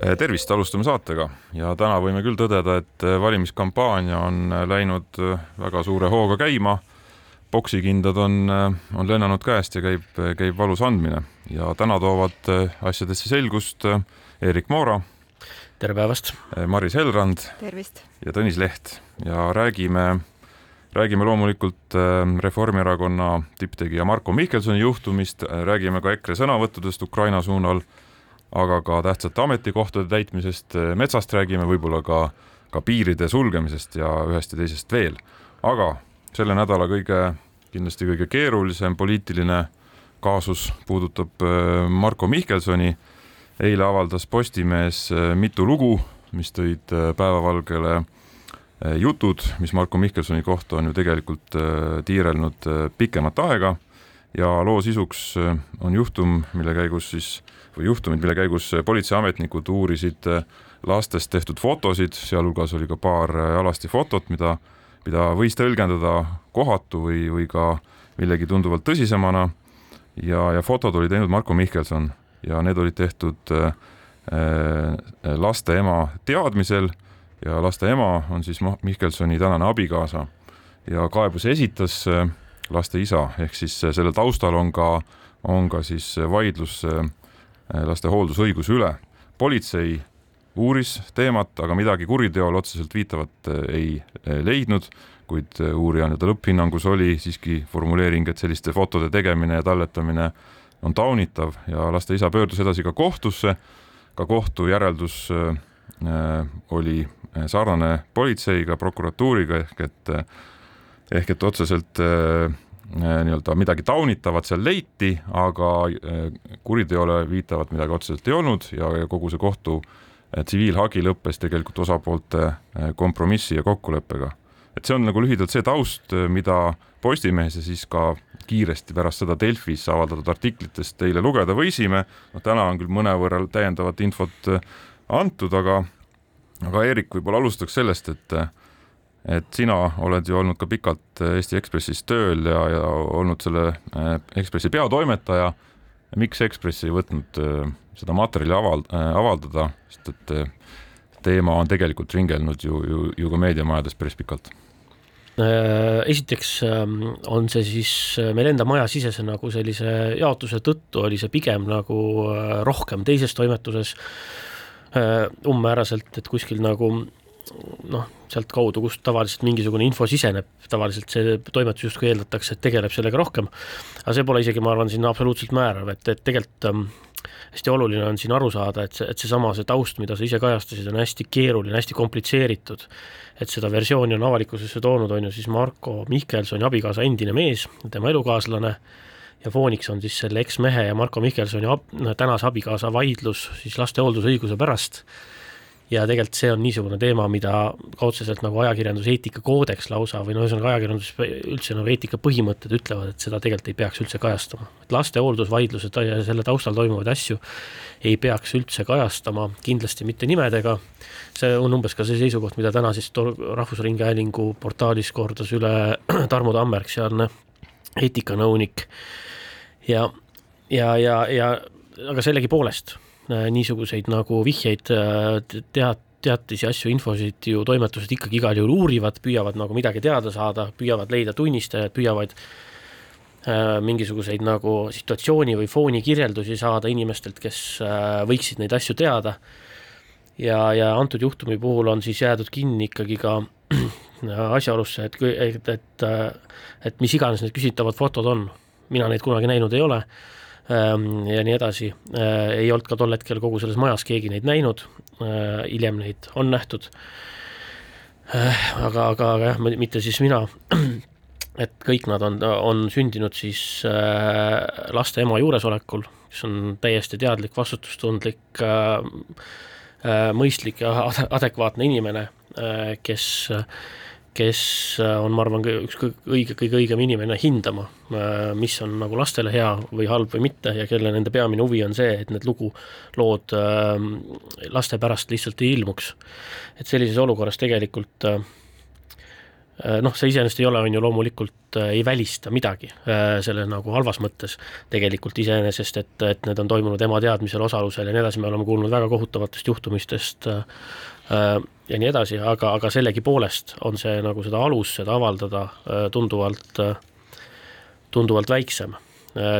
tervist, alustame saatega ja täna võime küll tõdeda, et eh, valimiskampaania on eh, läinud väga suure hooga käima. poksikindad on, on lennanud käest ja käib, käib valus andmine ja täna toovad asjadesse selgust Erik Moora. tere päevast. Maris Helrand. tervist. ja Tõnis Leht ja räägime, räägime loomulikult Reformierakonna tipptegija Marko Mihkelsoni juhtumist, räägime ka EKRE sõnavõttudest Ukraina suunal aga ka tähtsate ametikohtade täitmisest, eh, metsast räägime, võib-olla ka, ka piiride sulgemisest ja ühest ja teisest veel. aga selle nädala kõige, kindlasti kõige keerulisem poliitiline kaasus puudutab eh, Marko Mihkelsoni. eile avaldas Postimees eh, mitu lugu, mis tõid päevavalgele jutud, mis Marko Mihkelsoni kohta on ju tegelikult tiirelnud pikemat aega ja loo sisuks on juhtum, mille käigus siis või juhtumid, mille käigus politseiametnikud uurisid äh, lastest tehtud fotosid, sealhulgas oli ka paar äh, alasti fotot, mida, mida võis tõlgendada kohatu või, või ka millegi tunduvalt tõsisemana. ja, ja fotod oli teinud Marko Mihkelson ja need olid tehtud äh, äh, laste ema teadmisel ja laste ema on siis Mihkelsoni tänane abikaasa ja kaebuse esitas laste isa, ehk siis selle taustal on ka, on ka siis vaidlus laste hooldusõiguse üle. politsei uuris teemat, aga midagi kuriteole otseselt viitavat äh, ei äh, leidnud, kuid uurija nii-öelda lõpphinnangus oli siiski formuleering, et selliste fotode tegemine ja talletamine on taunitav ja laste isa pöördus edasi ka kohtusse. ka kohtu järeldus oli sarnane politseiga, prokuratuuriga ehk et ehk et otseselt Äh, nii-öelda midagi taunitavat seal leiti, aga äh, kuriteole viitavat midagi otseselt ei olnud ja, ja kogu see kohtu äh, tsiviilhagi lõppes tegelikult osapoolte kompromissi ja kokkuleppega. et see on nagu lühidalt see taust, mida Postimehes ja siis ka kiiresti pärast seda Delfis avaldatud artiklitest teile lugeda võisime. noh, täna on küll mõnevõrra täiendavat infot antud, aga, aga Eerik, võib-olla alustaks sellest, et et sina oled ju olnud ka pikalt Eesti Ekspressis tööl ja, ja olnud selle äh, Ekspressi peatoimetaja. miks Ekspress ei võtnud äh, seda materjali aval-, äh, avaldada, sest et teema on tegelikult ringelnud ju, ju, ju ka meediamajades päris pikalt? esiteks ähm, on see siis meil enda majasisese nagu sellise jaotuse tõttu oli see pigem nagu rohkem teises toimetuses umbmääraselt, et kuskil nagu noh, sealtkaudu, kust tavaliselt mingisugune info siseneb, tavaliselt see toimetus justkui eeldatakse, et tegeleb sellega rohkem. aga see pole isegi, ma arvan, siin absoluutselt määrav, et, et tegelikult ähm, hästi oluline on siin aru saada, et see, et seesama, see taust, mida sa ise kajastasid, on hästi keeruline, hästi komplitseeritud. et seda versiooni on avalikkusesse toonud, on ju siis Marko Mihkelsoni abikaasa endine mees, tema elukaaslane ja fooniks on siis selle eksmehe ja Marko Mihkelsoni ab, tänase abikaasa vaidlus siis laste hooldusõiguse pärast ja tegelikult see on niisugune teema, mida ka otseselt nagu ajakirjanduse eetikakoodeks lausa või no ühesõnaga ajakirjandus üldse nagu eetikapõhimõtted ütlevad, et seda tegelikult ei peaks üldse kajastama. et laste hooldusvaidlused ja selle taustal toimuvaid asju ei peaks üldse kajastama, kindlasti mitte nimedega, see on umbes ka see seisukoht, mida täna siis Rahvusringhäälingu portaalis kordas üle Tarmo Tammerg, sealne eetikanõunik ja, ja, ja, ja aga sellegipoolest niisuguseid nagu vihjeid, äh, tead, teatisi, asju, infosid ju toimetused ikkagi igal juhul uurivad, püüavad nagu midagi teada saada, püüavad leida tunnistajaid, püüavad äh, mingisuguseid nagu situatsiooni või fooni kirjeldusi saada inimestelt, kes äh, võiksid neid asju teada. ja, ja antud juhtumi puhul on siis jäädud kinni ikkagi ka asjaolusse, et, et, et, et mis iganes need küsitavad fotod on, mina neid kunagi näinud ei ole ja nii edasi. Ehm, ei olnud ka tol hetkel kogu selles majas keegi neid näinud, ehm, hiljem neid on nähtud. aga, aga, aga jah, mitte siis mina. et kõik nad on, on sündinud siis laste ema juuresolekul, kes on täiesti teadlik, vastutustundlik, mõistlik ja adekvaatne inimene, kes kes on, ma arvan, üks õige, kõige õigem inimene hindama, mis on nagu lastele hea või halb või mitte ja kelle nende peamine huvi on see, et need lugu, lood laste pärast lihtsalt ei ilmuks. et sellises olukorras tegelikult äh, Äh, noh, see iseenesest ei ole, on ju loomulikult äh, ei välista midagi äh, selle nagu halvas mõttes tegelikult iseenesest, et, et need on toimunud ema teadmisel, osalusel ja nii edasi, me oleme kuulnud väga kohutavatest juhtumistest ja nii edasi, aga, aga sellegipoolest on see nagu seda alus, seda avaldada tunduvalt, tunduvalt väiksem.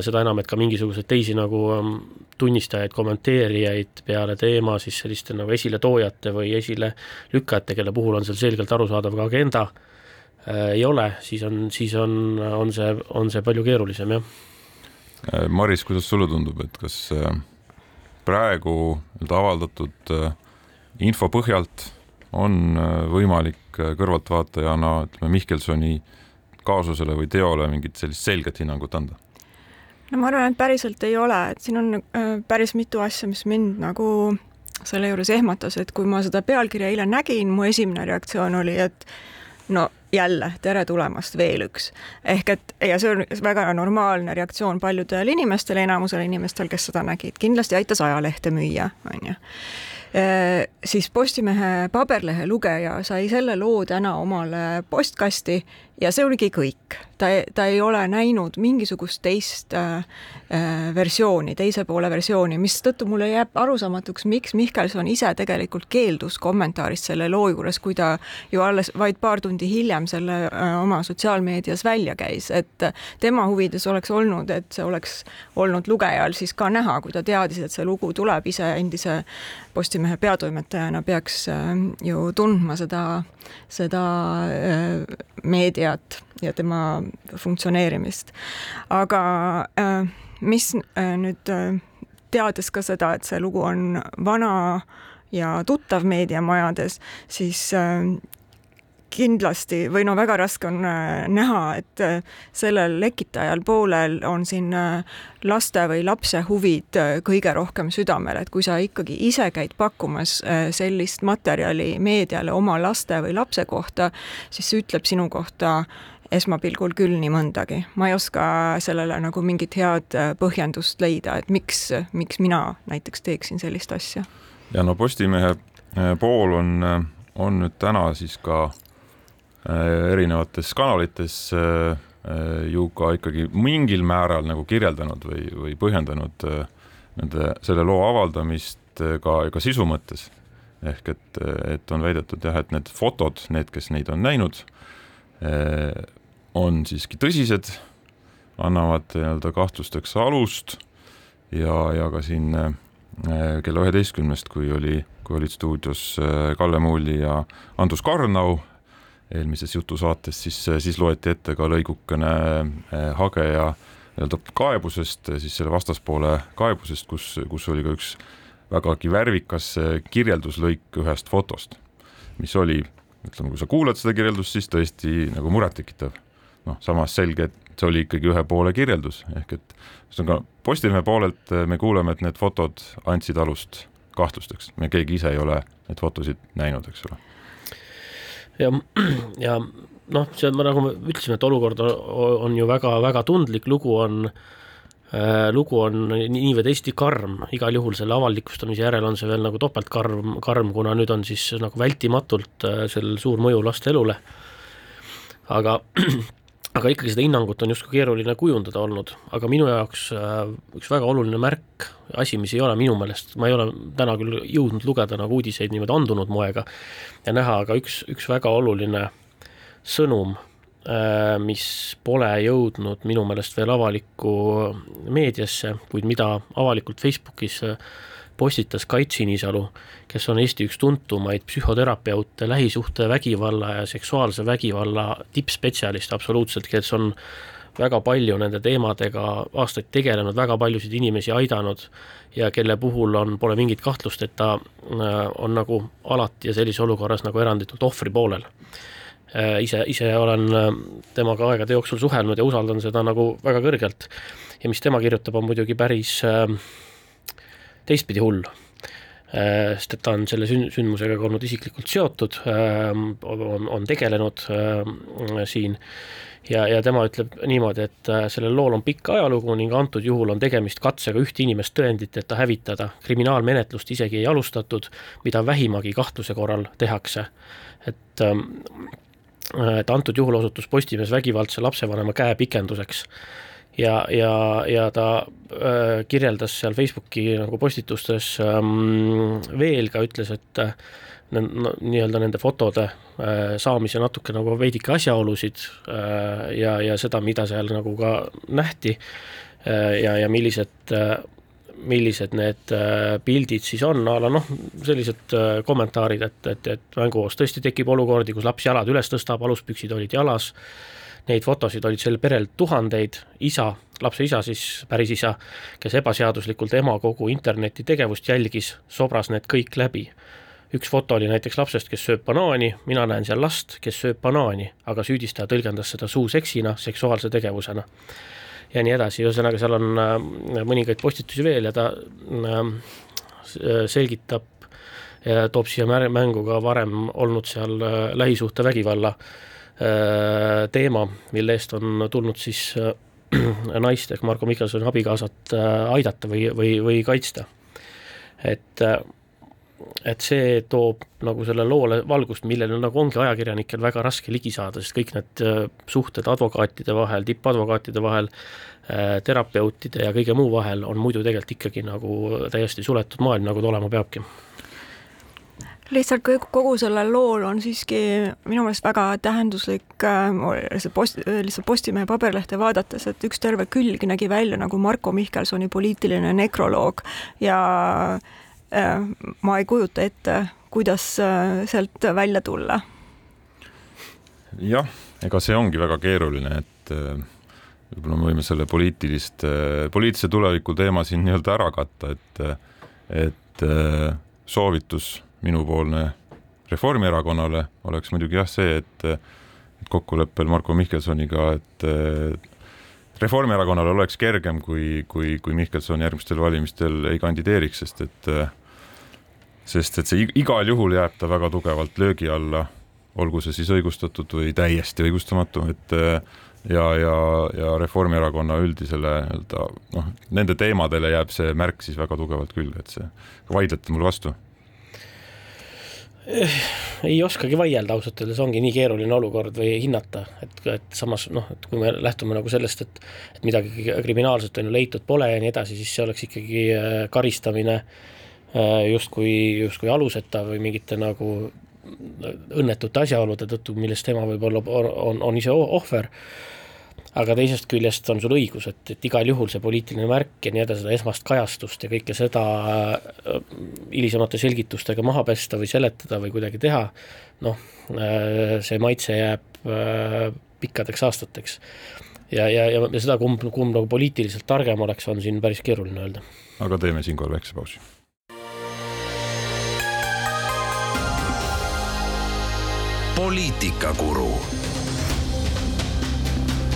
seda enam, et ka mingisuguseid teisi nagu ähm, tunnistajaid, kommenteerijaid peale teema siis selliste nagu esiletoojate või esilelükkajate, kelle puhul on seal selgelt arusaadav ka agenda Äh, ei ole, siis on, siis on, on see, on see palju keerulisem, jah. Äh, Maris, kuidas sulle tundub, et kas äh, praegu nii-öelda avaldatud info põhjalt on võimalik kõrvaltvaatajana, ütleme Mihkelsoni kaasusele või teole mingit sellist selget hinnangut anda? no ma arvan, et päriselt ei ole, et siin on päris mitu asja, mis mind nagu selle juures ehmatas, et kui ma seda pealkirja eile nägin, mu esimene reaktsioon oli, et no jälle tere tulemast, veel üks. ehk et ja see on väga normaalne reaktsioon paljudel inimestel, enamusel inimestel, kes seda nägid, kindlasti aitas ajalehte müüa, on ju Äh, siis Postimehe paberlehe lugeja sai selle loo täna omale postkasti ja see oligi kõik. ta, ta ei ole näinud mingisugust teist äh, äh, versiooni, teise poole versiooni, mistõttu mulle jääb arusaamatuks, miks Mihkelson ise tegelikult keeldus kommentaarist selle loo juures, kui ta ju alles vaid paar tundi hiljem selle äh, oma sotsiaalmeedias välja käis, et tema huvides oleks olnud, et see oleks olnud lugejal siis ka näha, kui ta teadis, et see lugu tuleb ise endise Postimehe peatoimetajana peaks äh, ju tundma seda, seda äh, meediat ja tema funktsioneerimist. aga äh, mis nüüd teades ka seda, et see lugu on vana ja tuttav meediamajades, siis kindlasti või no väga raske on äh, näha, et äh, sellel lekitajal poolel on siin äh, laste või lapse huvid kõige rohkem südamel, et kui sa ikkagi ise käid pakkumas sellist materjali meediale oma laste või lapse kohta, siis see ütleb sinu kohta esmapilgul küll nii mõndagi. ma ei oska sellele nagu mingit head põhjendust leida, et miks, miks mina näiteks teeksin sellist asja. ja no Postimehe pool on, on nüüd täna siis ka Äh, erinevates kanalites äh, äh, ju ka ikkagi mingil määral nagu kirjeldanud või, või põhjendanud nende, selle loo avaldamist ka, ka sisu mõttes. ehk et, et on väidetud jah, et need fotod, need, kes neid on näinud, on siiski tõsised, annavad nii-öelda kahtlusteks alust ja, ja ka siin kella üheteistkümnest, kui oli, kui olid stuudios Kalle Muuli ja Andrus Karnau eelmises jutusaates, siis, siis loeti ette ka lõigukene eh, hageja nii-öelda kaebusest, siis selle vastaspoole kaebusest, kus, kus oli ka üks vägagi värvikas eh, kirjelduslõik ühest fotost, mis oli, ütleme, kui sa kuulad seda kirjeldust, siis tõesti nagu murettekitav. noh, samas selge, et see oli ikkagi ühe poole kirjeldus, ehk et ühesõnaga Postimehe poolelt eh, me kuuleme, et need fotod andsid alust kahtlusteks, me keegi ise ei ole neid fotosid näinud, eks ole ja, ja noh, see, nagu me ütlesime, et olukord on ju väga-väga tundlik, lugu on äh, lugu on nii või teisiti karm, igal juhul selle avalikustamise järel on see veel nagu topeltkarm, karm, kuna nüüd on siis nagu vältimatult äh, sellel suur mõju laste elule. aga aga ikkagi seda hinnangut on justkui keeruline kujundada olnud, aga minu jaoks äh, üks väga oluline märk, asi, mis ei ole minu meelest, ma ei ole täna küll jõudnud lugeda nagu uudiseid niimoodi andunud moega ja näha, aga üks, üks väga oluline sõnum, äh, mis pole jõudnud minu meelest veel avalikku meediasse, kuid mida avalikult Facebookis äh, postitas Kait Sinisalu, kes on Eesti üks tuntumaid psühhoterapeute, lähisuhtevägivalla ja seksuaalse vägivalla tippspetsialist absoluutselt, kes on väga palju nende teemadega aastaid tegelenud, väga paljusid inimesi aidanud ja kelle puhul on, pole mingit kahtlust, et ta äh, on nagu alati ja sellises olukorras nagu eranditult ohvri poolel. Äh, ise, ise olen äh, temaga aegade jooksul suhelnud ja usaldan seda nagu väga kõrgelt. ja mis tema kirjutab, on muidugi päris äh, teistpidi hull. sest et ta on selle sün-, sündmusega ka olnud isiklikult seotud, on, on tegelenud siin ja, ja tema ütleb niimoodi, et sellel lool on pikk ajalugu ning antud juhul on tegemist katsega ühte inimest tõenditeta hävitada. kriminaalmenetlust isegi ei alustatud, mida vähimagi kahtluse korral tehakse. et et antud juhul osutus Postimees vägivaldse lapsevanema käepikenduseks ja, ja, ja ta äh, kirjeldas seal Facebooki nagu postitustes ähm, veel ka ütles, et äh, nii-öelda nende fotode äh, saamise natuke nagu veidike asjaolusid äh, ja, ja seda, mida seal nagu ka nähti äh, ja, ja millised äh, millised need äh, pildid siis on, a la noh, sellised äh, kommentaarid, et, et, et mänguos tõesti tekib olukordi, kus laps jalad üles tõstab, aluspüksid olid jalas, neid fotosid olid sel perel tuhandeid, isa, lapse isa siis, päris isa, kes ebaseaduslikult ema kogu interneti tegevust jälgis, sobras need kõik läbi. üks foto oli näiteks lapsest, kes sööb banaani, mina näen seal last, kes sööb banaani, aga süüdistaja tõlgendas seda suuseksina, seksuaalse tegevusena ja nii edasi, ühesõnaga seal on äh, mõningaid postitusi veel ja ta äh, selgitab ja toob siia mängu ka varem olnud seal äh, lähisuhtevägivalla teema, mille eest on tulnud siis naist ehk Marko Mihkelsoni abikaasat aidata või, või, või kaitsta. et et see toob nagu selle loole valgust, millele nagu ongi ajakirjanikel väga raske ligi saada, sest kõik need äh, suhted advokaatide vahel, tippadvokaatide vahel, äh, terapeutide ja kõige muu vahel on muidu tegelikult ikkagi nagu täiesti suletud maailm, nagu ta olema peabki lihtsalt kogu sellel lool on siiski minu meelest väga tähenduslik äh, see post, lihtsalt Postimehe paberlehte vaadates, et üks terve külg nägi välja nagu Marko Mihkelsoni poliitiline nekroloog ja äh, Äh, ma ei kujuta ette, kuidas äh, sealt välja tulla. jah, ega see ongi väga keeruline, et äh, võib-olla me võime selle poliitilist, poliitilise tuleviku teema siin nii-öelda ära katta, et, et soovitus minupoolne Reformierakonnale oleks muidugi jah see, et, et kokkuleppel Marko Mihkelsoniga, et Reformierakonnal oleks kergem, kui, kui, kui Mihkelson järgmistel valimistel ei kandideeriks, sest et sest et see igal juhul jääb ta väga tugevalt löögi alla, olgu see siis õigustatud või täiesti õigustamatu, et ja, ja, ja Reformierakonna üldisele nii-öelda noh, nende teemadele jääb see märk siis väga tugevalt külge, et see, vaidlete mulle vastu? Ei oskagi vaielda ausalt öeldes, ongi nii keeruline olukord või hinnata, et, et samas noh, et kui me lähtume nagu sellest, et et midagi kriminaalset on ju leitud pole ja nii edasi, siis see oleks ikkagi äh, karistamine Äh, justkui, justkui aluseta või mingite nagu õnnetute asjaolude tõttu, millest tema võib-olla on, on ise ohver, aga teisest küljest on sul õigus, et, et igal juhul see poliitiline märk ja nii edasi, seda esmast kajastust ja kõike seda äh, hilisemate selgitustega maha pesta või seletada või kuidagi teha, noh, äh, see maitse jääb pikkadeks aastateks. ja, ja, ja seda, kumb, kumb nagu poliitiliselt targem oleks, on siin päris keeruline öelda. aga teeme siinkohal väikse pausi poliitikakuru.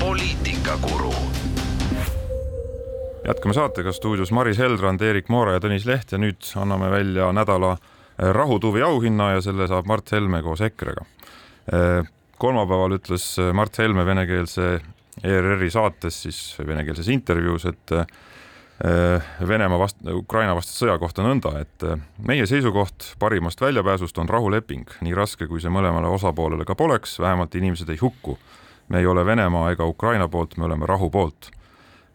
Poliitikakuru. jätkame saatega stuudios Maris Heldrand, Erik Moora ja Tõnis Leht ja nüüd anname välja nädala rahutuvi auhinna ja selle saab Mart Helme koos EKRE-ga. kolmapäeval ütles Mart Helme venekeelse ERR-i saates siis venekeelses intervjuus, et Venemaa vast-, Ukraina vastase sõja kohta nõnda, et meie seisukoht parimast väljapääsust on rahuleping, nii raske, kui see mõlemale osapoolele ka poleks, vähemalt inimesed ei hukku. Me ei ole Venemaa ega Ukraina poolt, me oleme rahu poolt.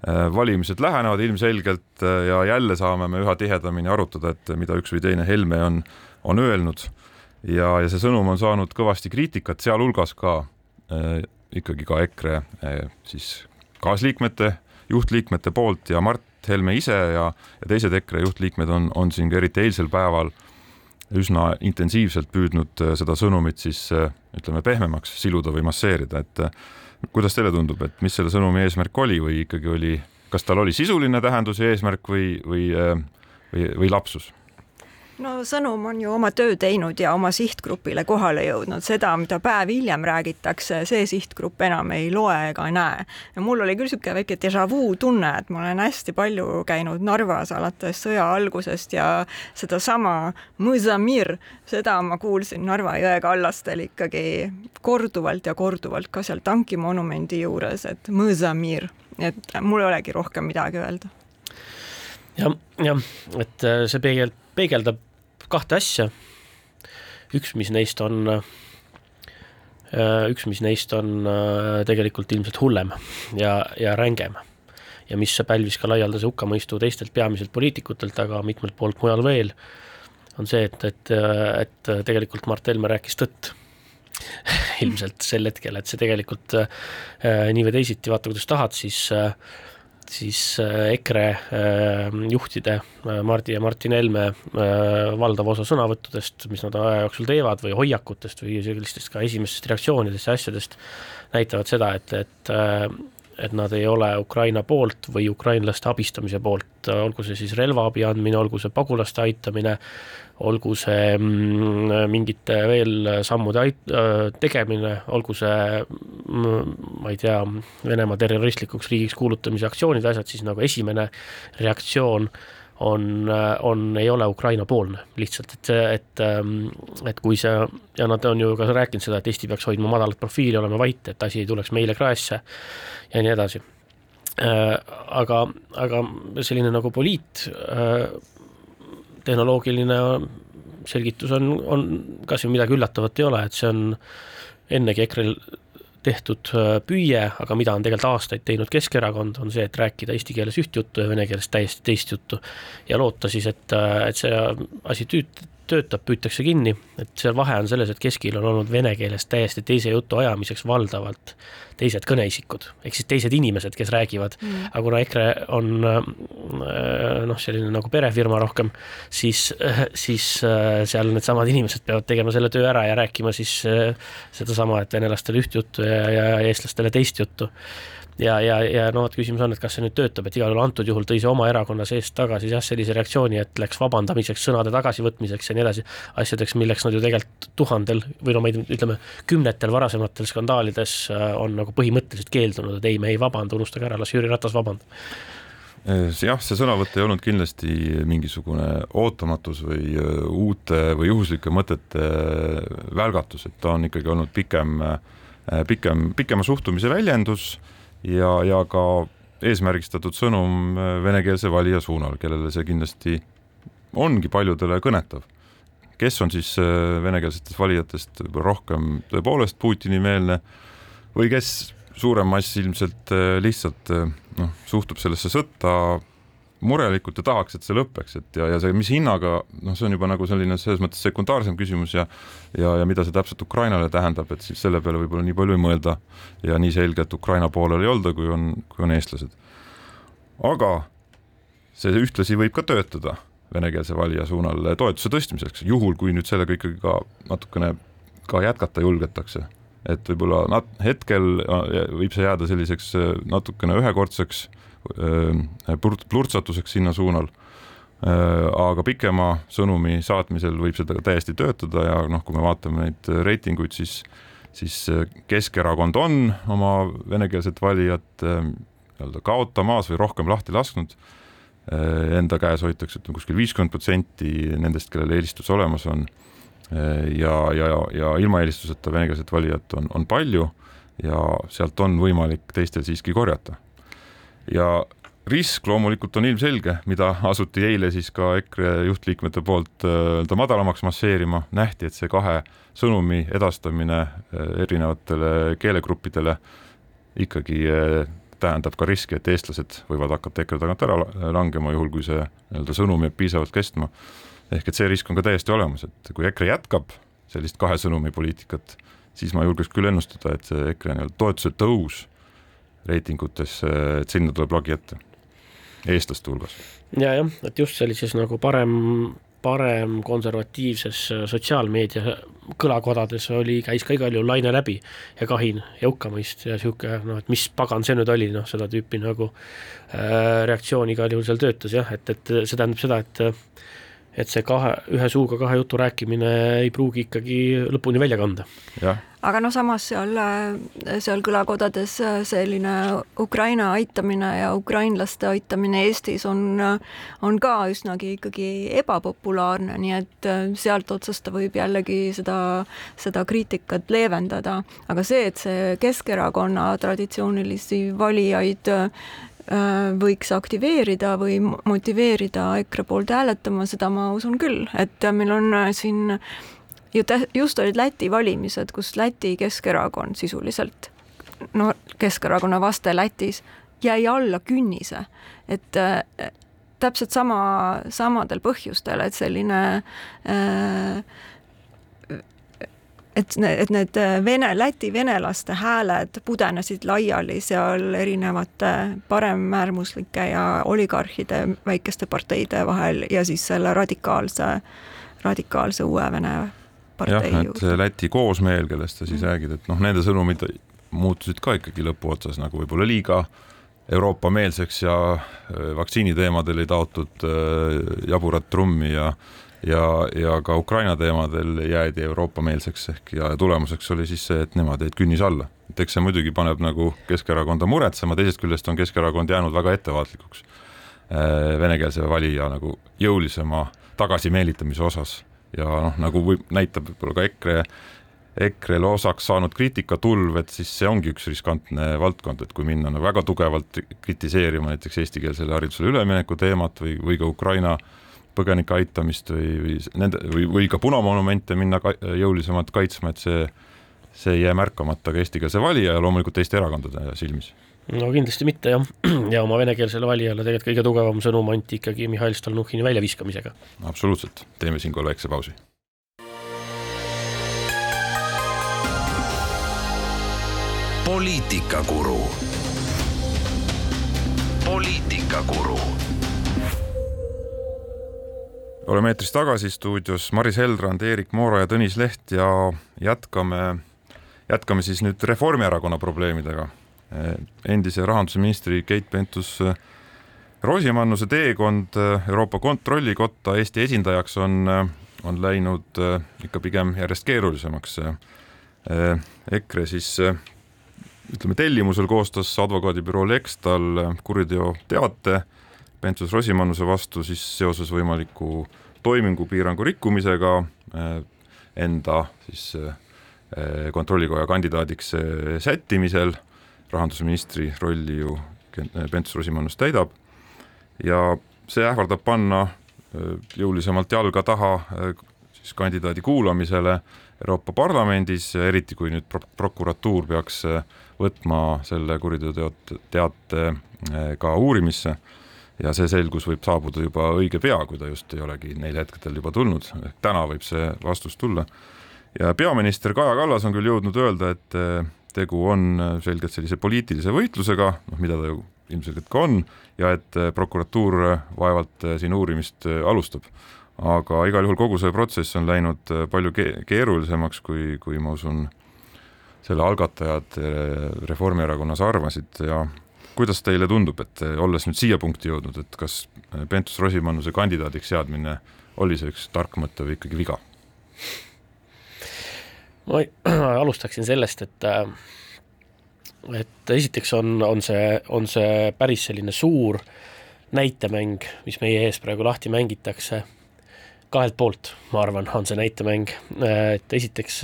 Äh, valimised lähenevad ilmselgelt ja jälle saame me üha tihedamini arutada, et mida üks või teine Helme on, on öelnud ja, ja see sõnum on saanud kõvasti kriitikat, sealhulgas ka äh, ikkagi ka EKRE äh, siis kaasliikmete, juhtliikmete poolt ja Mart Helme ise ja, ja teised EKRE juhtliikmed on, on siin ka eriti eilsel päeval üsna intensiivselt püüdnud äh, seda sõnumit siis äh, ütleme pehmemaks siluda või masseerida, et äh, kuidas teile tundub, et mis selle sõnumi eesmärk oli või ikkagi oli, kas tal oli sisuline tähendus ja eesmärk või, või, või, või lapsus? No sõnum on ju oma töö teinud ja oma sihtgrupile kohale jõudnud, seda, mida päev hiljem räägitakse, see sihtgrupp enam ei loe ega näe. ja mul oli küll niisugune väike déjà vu tunne, et ma olen hästi palju käinud Narvas alates sõja algusest ja sedasama Mõõsamir, seda ma kuulsin Narva jõe kallastel ikkagi korduvalt ja korduvalt ka seal tankimonumendi juures, et Mõõsamir, et mul ei olegi rohkem midagi öelda. Jah, jah, et äh, see peegel, peegeldab kahte asja. üks, mis neist on, äh, üks, mis neist on äh, tegelikult ilmselt hullem ja, ja rängem ja mis pälvis ka laialdase hukkamõistu teistelt peamiselt poliitikutelt, aga mitmelt poolt mujal veel, on see, et, et, et tegelikult Mart Helme rääkis tõtt ilmselt sel hetkel, et see tegelikult äh, nii või teisiti, vaata kuidas tahad, siis äh, siis äh, EKRE äh, juhtide äh, Mardi ja Martin Helme valdav osa sõnavõttudest, mis nad aja jooksul teevad või hoiakutest või sellistest ka esimestest reaktsioonidest ja asjadest, näitavad seda, et, et et nad ei ole Ukraina poolt või ukrainlaste abistamise poolt, olgu see siis relvaabi andmine, olgu see pagulaste aitamine, olgu see mm, mingite veel sammude ait-, tegemine, olgu see mm, ma ei tea, Venemaa terroristlikuks riigiks kuulutamise aktsioonid, asjad, siis nagu esimene reaktsioon on, on, ei ole Ukraina-poolne lihtsalt, et et, et kui see ja nad on ju ka rääkinud seda, et Eesti peaks hoidma madalat profiili, olema vait, et asi ei tuleks meile kraesse ja nii edasi. aga, aga selline nagu poliit tehnoloogiline selgitus on, on kas või midagi üllatavat ei ole, et see on ennegi EKRE-l tehtud äh, püüe, aga mida on tegelikult aastaid teinud Keskerakond, on see, et rääkida eesti keeles üht juttu ja vene keeles täiesti teist juttu. ja loota siis, et, äh, et see asi tüüt-, töötab, püütakse kinni, et seal vahe on selles, et keskil on olnud vene keeles täiesti teise jutu ajamiseks valdavalt teised kõneisikud, ehk siis teised inimesed, kes räägivad. Mm., aga kuna EKRE on äh, noh, selline nagu perefirma rohkem, siis, siis äh, seal needsamad inimesed peavad tegema selle töö ära ja rääkima siis äh, sedasama, et venelastele üht juttu ja, ja eestlastele teist juttu ja, ja, ja no vot, küsimus on, et kas see nüüd töötab, et igal juhul antud juhul tõi see oma erakonna seest tagasi jah, sellise reaktsiooni, et läks vabandamiseks, sõnade tagasivõtmiseks ja nii edasi, asjadeks, milleks nad ju tegelikult tuhandel või no ma ei tea, ütleme kümnetel varasematel skandaalides äh, on nagu põhimõtteliselt keeldunud, et ei, me ei vabanda, unustage ära, las Jüri Ratas vabandab. Äh, jah, see sõnavõtt ei olnud kindlasti mingisugune ootamatus või äh, uute või juhuslike mõtete välgatus, et ta on ikkagi olnud pikem, pikem, pikema suhtumise väljendus ja, ja ka eesmärgistatud sõnum äh, venekeelse valija suunal, kellele see kindlasti ongi paljudele kõnetav. kes on siis äh, venekeelsetest valijatest rohkem tõepoolest Putini-meelne või kes suurem mass ilmselt äh, lihtsalt noh, suhtub sellesse sõtta murelikult ja tahaks, et see lõpeks, et ja, ja see, mis hinnaga, noh, see on juba nagu selline selles mõttes sekundaarsem küsimus ja ja, ja mida see täpselt Ukrainale tähendab, et siis selle peale võib-olla nii palju ei mõelda ja nii selgelt Ukraina poolel ei olda, kui on, kui on eestlased. aga see ühtlasi võib ka töötada venekeelse valija suunal toetuse tõstmiseks, juhul kui nüüd sellega ikkagi ka natukene ka jätkata julgetakse et võib-olla nat-, hetkel võib see jääda selliseks natukene ühekordseks plurtsatuseks sinna suunal. aga pikema sõnumi saatmisel võib seda täiesti töötada ja noh, kui me vaatame neid reitinguid, siis, siis Keskerakond on oma venekeelset valijat nii-öelda kaotamas või rohkem lahti lasknud. Enda käes hoitakse ütleme kuskil viiskümmend protsenti nendest, kellel eelistus olemas on. ja, ja, ja ilma eelistuseta venekeelset valijat on, on palju ja sealt on võimalik teistel siiski korjata ja risk loomulikult on ilmselge, mida asuti eile siis ka EKRE juhtliikmete poolt äh, nii-öelda madalamaks masseerima, nähti, et see kahe sõnumi edastamine äh, erinevatele keelegruppidele ikkagi äh, tähendab ka riski, et eestlased võivad hakata EKRE tagant ära langema, juhul kui see nii-öelda sõnum jääb piisavalt kestma. ehk et see risk on ka täiesti olemas, et kui EKRE jätkab sellist kahe sõnumi poliitikat, siis ma julgeks küll ennustada, et see EKRE nii-öelda toetuse tõus reitingutes, et sinna tuleb lagi ette, eestlaste hulgas. ja jah, et just sellises nagu parem, parem konservatiivses sotsiaalmeedia kõlakodades oli, käis ka igal juhul laine läbi ja kahin ja hukkamõist ja sihuke noh, et mis pagan see nüüd oli, noh, seda tüüpi nagu äh, reaktsioon igal juhul seal töötas jah, et, et see tähendab seda, et et see kahe, ühe suuga kahe jutu rääkimine ei pruugi ikkagi lõpuni välja kanda. aga noh, samas seal, seal kõlakodades selline Ukraina aitamine ja ukrainlaste aitamine Eestis on, on ka üsnagi ikkagi ebapopulaarne, nii et sealt otsast ta võib jällegi seda, seda kriitikat leevendada, aga see, et see Keskerakonna traditsioonilisi valijaid Äh, võiks aktiveerida või motiveerida EKRE poolt hääletama, seda ma usun küll, et meil on äh, siin ju just olid Läti valimised, kus Läti Keskerakond sisuliselt, no Keskerakonna vaste Lätis jäi alla künnise, et äh, täpselt sama, samadel põhjustel, et selline äh, et, et need äh, vene, Läti venelaste hääled pudenesid laiali seal erinevate paremäärmuslike ja oligarhide väikeste parteide vahel ja siis selle radikaalse, radikaalse uue Vene partei jah, et Läti koosmeel, kellest sa siis mm. räägid, et noh, nende sõnumid muutusid ka ikkagi lõpuotsas nagu võib-olla liiga Euroopa-meelseks ja äh, vaktsiiniteemadel ei taotud äh, jaburat trummi ja ja, ja ka Ukraina teemadel jäädi Euroopa-meelseks ehk ja tulemuseks oli siis see, et nemad jäid künnis alla. et eks see muidugi paneb nagu Keskerakonda muretsema, teisest küljest on Keskerakond jäänud väga ettevaatlikuks äh, venekeelse valija nagu jõulisema tagasimeelitamise osas ja noh, nagu võib, näitab võib-olla ka EKRE EKRE-le osaks saanud kriitikatulv, et siis see ongi üks riskantne valdkond, et kui minna nagu väga tugevalt kritiseerima näiteks eestikeelsele haridusele ülemineku teemat või, või ka Ukraina äh, põgenike aitamist või, või nende või, või ka punamonumente minna ka, jõulisemalt kaitsma, et see, see ei jää märkamata ka eestikeelse valija ja loomulikult teiste erakondade silmis. No kindlasti mitte jah, ja oma venekeelsele valijale tegelikult kõige tugevam sõnum anti ikkagi Mihhail Stalnuhhini väljaviskamisega. absoluutselt, teeme siinkohal väikse pausi. poliitikakuru poliitikakuru oleme eetris tagasi stuudios Maris Heldrand, Eerik Moora ja Tõnis Leht ja jätkame, jätkame siis nüüd Reformierakonna probleemidega. endise rahandusministri Keit Pentus-Rosimannuse teekond Euroopa Kontrollikotta Eesti esindajaks on, on läinud ikka pigem järjest keerulisemaks. EKRE siis ütleme tellimusel koostas advokaadibüroo Lextal kuriteoteate Pentus-Rosimannuse vastu siis seoses võimaliku toimingupiirangu rikkumisega eh, enda siis eh, kontrollikoja kandidaadiks eh, sättimisel, rahandusministri rolli ju Pentus-Rosimannus täidab. Ja see ähvardab panna jõulisemalt jalga taha siis kandidaadi kuulamisele Euroopa Parlamendis, eriti kui nüüd pro-, prokuratuur peaks võtma selle kuriteoteate ka uurimisse ja see selgus võib saabuda juba õige pea, kui ta just ei olegi neil hetkedel juba tulnud, ehk täna võib see vastus tulla. ja peaminister Kaja Kallas on küll jõudnud öelda, et eh, tegu on eh, selgelt sellise poliitilise võitlusega, noh mida ta ju ilmselgelt ka on, ja et eh, prokuratuur vaevalt siin uurimist alustab. aga igal juhul kogu see protsess on läinud palju ke keerulisemaks, kui, kui ma usun, selle algatajad Reformierakonnas arvasid ja kuidas teile tundub, et olles nüüd siia punkti jõudnud, et kas Pentus-Rosimannuse kandidaadiks seadmine oli see üks tark mõte või ikkagi viga? ma alustaksin sellest, et et esiteks on, on see, on see päris selline suur näitemäng, mis meie ees praegu lahti mängitakse, kahelt poolt, ma arvan, on see näitemäng, et esiteks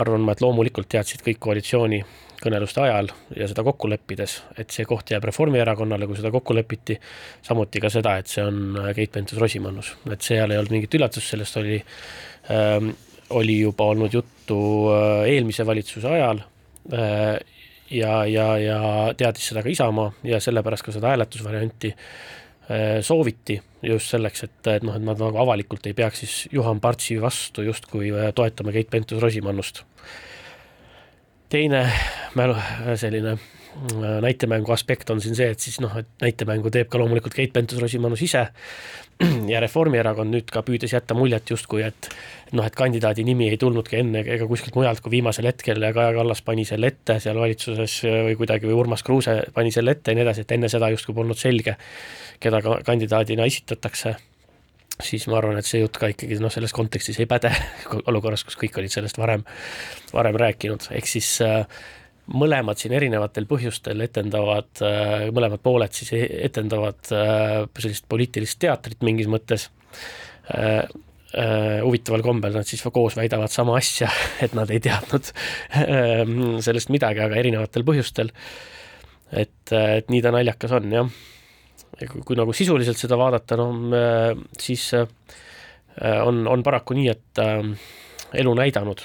arvan ma, et loomulikult teadsid kõik koalitsiooni kõneluste ajal ja seda kokku leppides, et see koht jääb Reformierakonnale, kui seda kokku lepiti, samuti ka seda, et see on Keit Pentus-Rosimannus, et seal ei olnud mingit üllatust, sellest oli ähm,, oli juba olnud juttu äh, eelmise valitsuse ajal äh, ja, ja, ja teadis seda ka Isamaa ja sellepärast ka seda hääletusvarianti äh, sooviti just selleks, et, et noh, et nad nagu avalikult ei peaks siis Juhan Partsi vastu justkui äh, toetama Keit Pentus-Rosimannust teine mälu, selline äh, näitemängu aspekt on siin see, et siis noh, et näitemängu teeb ka loomulikult Keit Pentus-Rosimannus ise. Ja Reformierakond nüüd ka püüdes jätta muljet justkui, et noh, et kandidaadi nimi ei tulnudki enne ega kuskilt mujalt, kui viimasel hetkel Kaja Kallas pani selle ette seal valitsuses või kuidagi või Urmas Kruuse pani selle ette ja nii edasi, et enne seda justkui polnud selge, keda ka kandidaadina esitatakse siis ma arvan, et see jutt ka ikkagi noh, selles kontekstis ei päde olukorras, kus kõik olid sellest varem, varem rääkinud, ehk siis äh, mõlemad siin erinevatel põhjustel etendavad, äh, mõlemad pooled siis e-, etendavad äh, sellist poliitilist teatrit mingis mõttes. huvitaval kombel nad siis koos väidavad sama asja, et nad ei teadnud sellest midagi, aga erinevatel põhjustel. et, et nii ta naljakas on, jah kui, kui nagu sisuliselt seda vaadata, no siis äh, on, on paraku nii, et äh, elu näidanud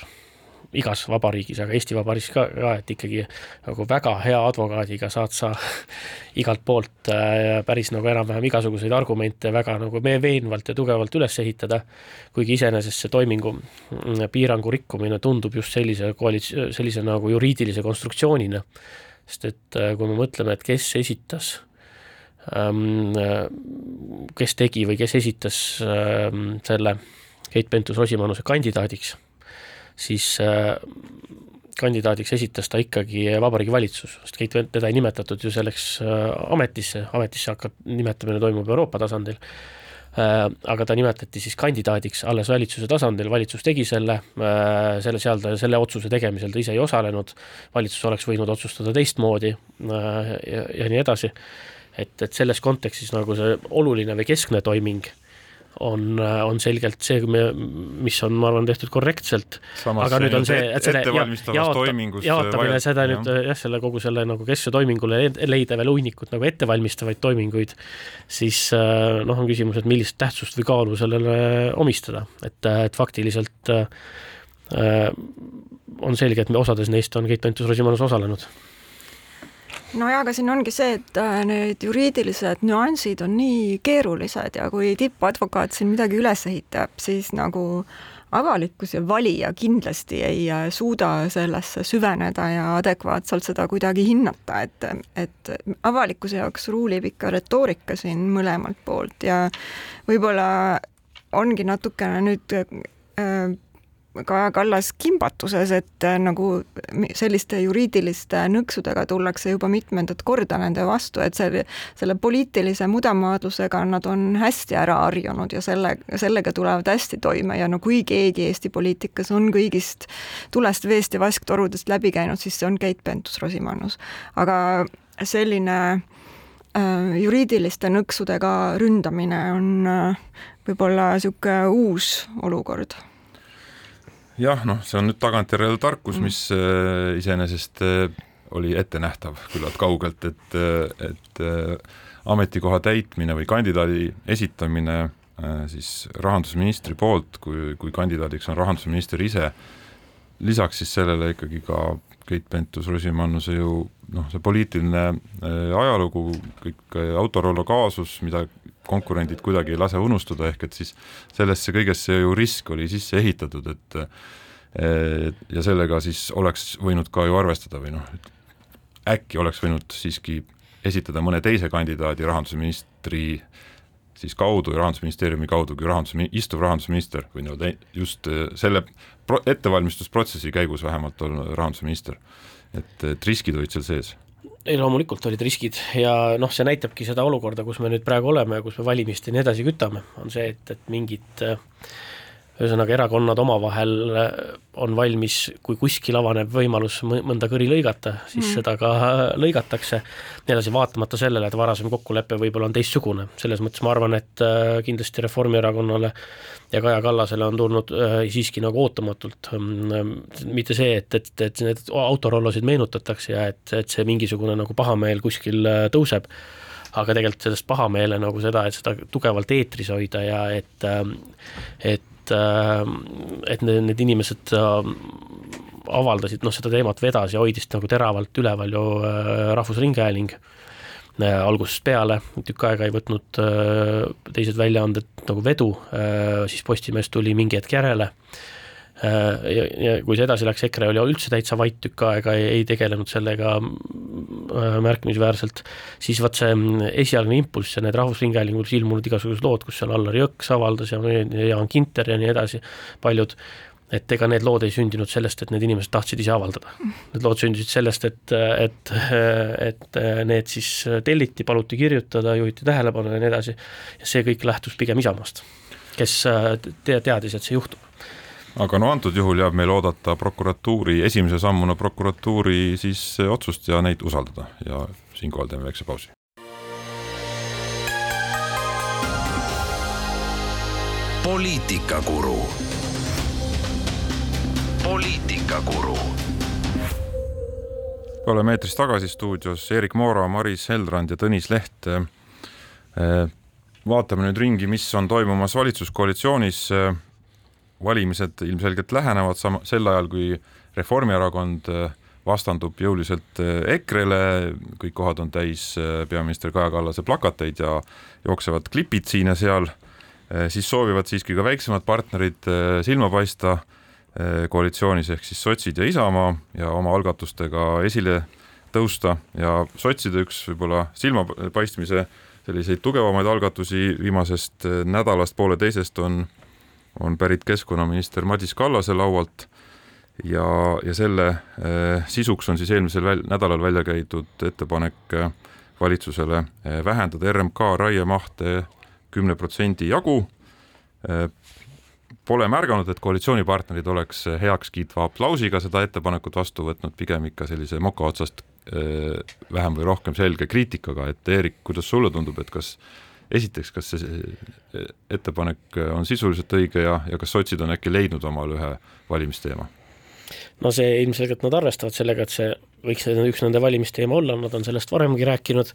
igas vabariigis, aga Eesti Vabariigis ka, ka, et ikkagi nagu väga hea advokaadiga saad sa igalt poolt äh, päris nagu enam-vähem igasuguseid argumente väga nagu veenvalt ja tugevalt üles ehitada, kuigi iseenesest see toimingu mm, piirangu rikkumine tundub just sellise koalits-, sellise nagu juriidilise konstruktsioonina, sest et kui me mõtleme, et kes esitas kes tegi või kes esitas ähm, selle Keit Pentus-Rosimannuse kandidaadiks, siis äh, kandidaadiks esitas ta ikkagi Vabariigi Valitsus, sest Keit, teda ei nimetatud ju selleks äh, ametisse, ametisse hakkab, nimetamine toimub Euroopa tasandil, äh, aga ta nimetati siis kandidaadiks alles valitsuse tasandil, valitsus tegi selle, selle seal ta, selle otsuse tegemisel ta ise ei osalenud, valitsus oleks võinud otsustada teistmoodi ja, ja nii edasi et, et selles kontekstis nagu see oluline või keskne toiming on, on selgelt see, mis on, ma arvan, tehtud korrektselt. aga nüüd on see, et selle jaota, jaotamine seda jah. nüüd jah, selle kogu selle nagu keskse toimingule leida veel hunnikut nagu ettevalmistavaid toiminguid, siis äh, noh, on küsimus, et millist tähtsust või kaalu sellele omistada, et, et faktiliselt äh, on selge, et osades neist on Keit Pentus-Rosimannus osalenud nojah, aga siin ongi see, et äh, need juriidilised nüansid on nii keerulised ja kui tippadvokaat siin midagi üles ehitab, siis nagu avalikkus ja valija kindlasti ei äh, suuda sellesse süveneda ja adekvaatselt seda kuidagi hinnata, et, et avalikkuse jaoks ruulib ikka retoorika siin mõlemalt poolt ja võib-olla ongi natukene nüüd äh, Kaja Kallas kimbatuses, et äh, nagu selliste juriidiliste nõksudega tullakse juba mitmendat korda nende vastu, et see, selle poliitilise mudamaadlusega nad on hästi ära harjunud ja selle, sellega tulevad hästi toime ja no kui keegi Eesti poliitikas on kõigist tulest, veest ja vasktorudest läbi käinud, siis see on Keit Pentus-Rosimannus. aga selline äh, juriidiliste nõksudega ründamine on äh, võib-olla niisugune uus olukord jah, noh, see on nüüd tagantjärele tarkus mm., mis äh, iseenesest äh, oli ettenähtav küllalt kaugelt, et, äh, et äh, ametikoha täitmine või kandidaadi esitamine äh, siis rahandusministri poolt, kui, kui kandidaadiks on rahandusminister ise, lisaks siis sellele ikkagi ka Keit Pentus-Rosimannuse ju noh, see poliitiline äh, ajalugu, kõik äh, Autorollo kaasus, mida konkurendid kuidagi ei lase unustada, ehk et siis sellesse kõigesse ju risk oli sisse ehitatud, et ja sellega siis oleks võinud ka ju arvestada või noh, äkki oleks võinud siiski esitada mõne teise kandidaadi rahandusministri siis kaudu ja Rahandusministeeriumi kaudu, kui rahandus, istuv rahandusminister või nii-öelda just selle pro-, ettevalmistusprotsessi käigus vähemalt on rahandusminister. et, et riskid olid seal sees ei loomulikult olid riskid ja noh, see näitabki seda olukorda, kus me nüüd praegu oleme ja kus me valimisteni edasi kütame, on see, et, et mingid ühesõnaga, erakonnad omavahel on valmis, kui kuskil avaneb võimalus mõnda kõri lõigata, siis mm. seda ka lõigatakse, nii edasi, vaatamata sellele, et varasem kokkulepe võib-olla on teistsugune, selles mõttes ma arvan, et kindlasti Reformierakonnale ja Kaja Kallasele on tulnud äh, siiski nagu ootamatult ähm,, mitte see, et, et, et need autorollosid meenutatakse ja et, et see mingisugune nagu pahameel kuskil äh, tõuseb, aga tegelikult sellest pahameele nagu seda, et seda tugevalt eetris hoida ja et, ähm, et, ähm, et need, need inimesed äh, avaldasid, noh, seda teemat vedas ja hoidis nagu teravalt üleval ju äh, Rahvusringhääling Äh, algusest peale, tükk aega ei võtnud äh, teised väljaanded nagu vedu, äh, siis Postimees tuli mingi hetk järele ja, ja kui see edasi läks, EKRE oli üldse täitsa vait tükk aega, ei tegelenud sellega märkimisväärselt, siis vaat see mm, esialgne impulss ja need Rahvusringhäälingus ilmunud igasugused lood, kus seal Allar Jõks avaldas ja Jaan Kinter ja nii edasi, paljud et ega need lood ei sündinud sellest, et need inimesed tahtsid ise avaldada. Need lood sündisid sellest, et, et, et need siis telliti, paluti kirjutada, juhiti tähelepanu ja nii edasi, ja see kõik lähtus pigem Isamaast kes te teadis, et see juhtub aga no antud juhul jääb meil oodata prokuratuuri, esimese sammuna prokuratuuri siis otsust ja neid usaldada ja siinkohal teeme väikse pausi. poliitikakuru. poliitikakuru. oleme eetris tagasi stuudios Erik Moora, Maris Heldrand ja Tõnis Leht. vaatame nüüd ringi, mis on toimumas valitsuskoalitsioonis valimised ilmselgelt lähenevad sama, sel ajal, kui Reformierakond äh, vastandub jõuliselt äh, EKRE-le, kõik kohad on täis äh, peaminister Kaja Kallase plakateid ja jooksevad klipid siin ja seal, siis soovivad siiski ka väiksemad partnerid silma paista koalitsioonis ehk siis sotsid ja Isamaa ja oma algatustega esile tõusta ja sotside üks võib-olla silmapaistmise selliseid tugevamaid algatusi viimasest nädalast pooleteisest on on pärit keskkonnaminister Madis Kallase laualt ja, ja selle eh, sisuks on siis eelmisel väl, nädalal välja käidud ettepanek eh, valitsusele eh, vähendada RMK raiemahte kümne protsendi jagu. Pole märganud, et koalitsioonipartnerid oleks heakskiitva aplausiga seda ettepanekut vastu võtnud, pigem ikka sellise moka otsast vähem või rohkem selge kriitikaga, et Eerik, kuidas sulle tundub, et kas esiteks, kas see ettepanek on sisuliselt õige ja, ja kas sotsid on äkki leidnud omale ühe valimisteema? no see ilmselgelt nad arvestavad sellega, et see võiks üks nende valimisteema olla, nad on sellest varemgi rääkinud,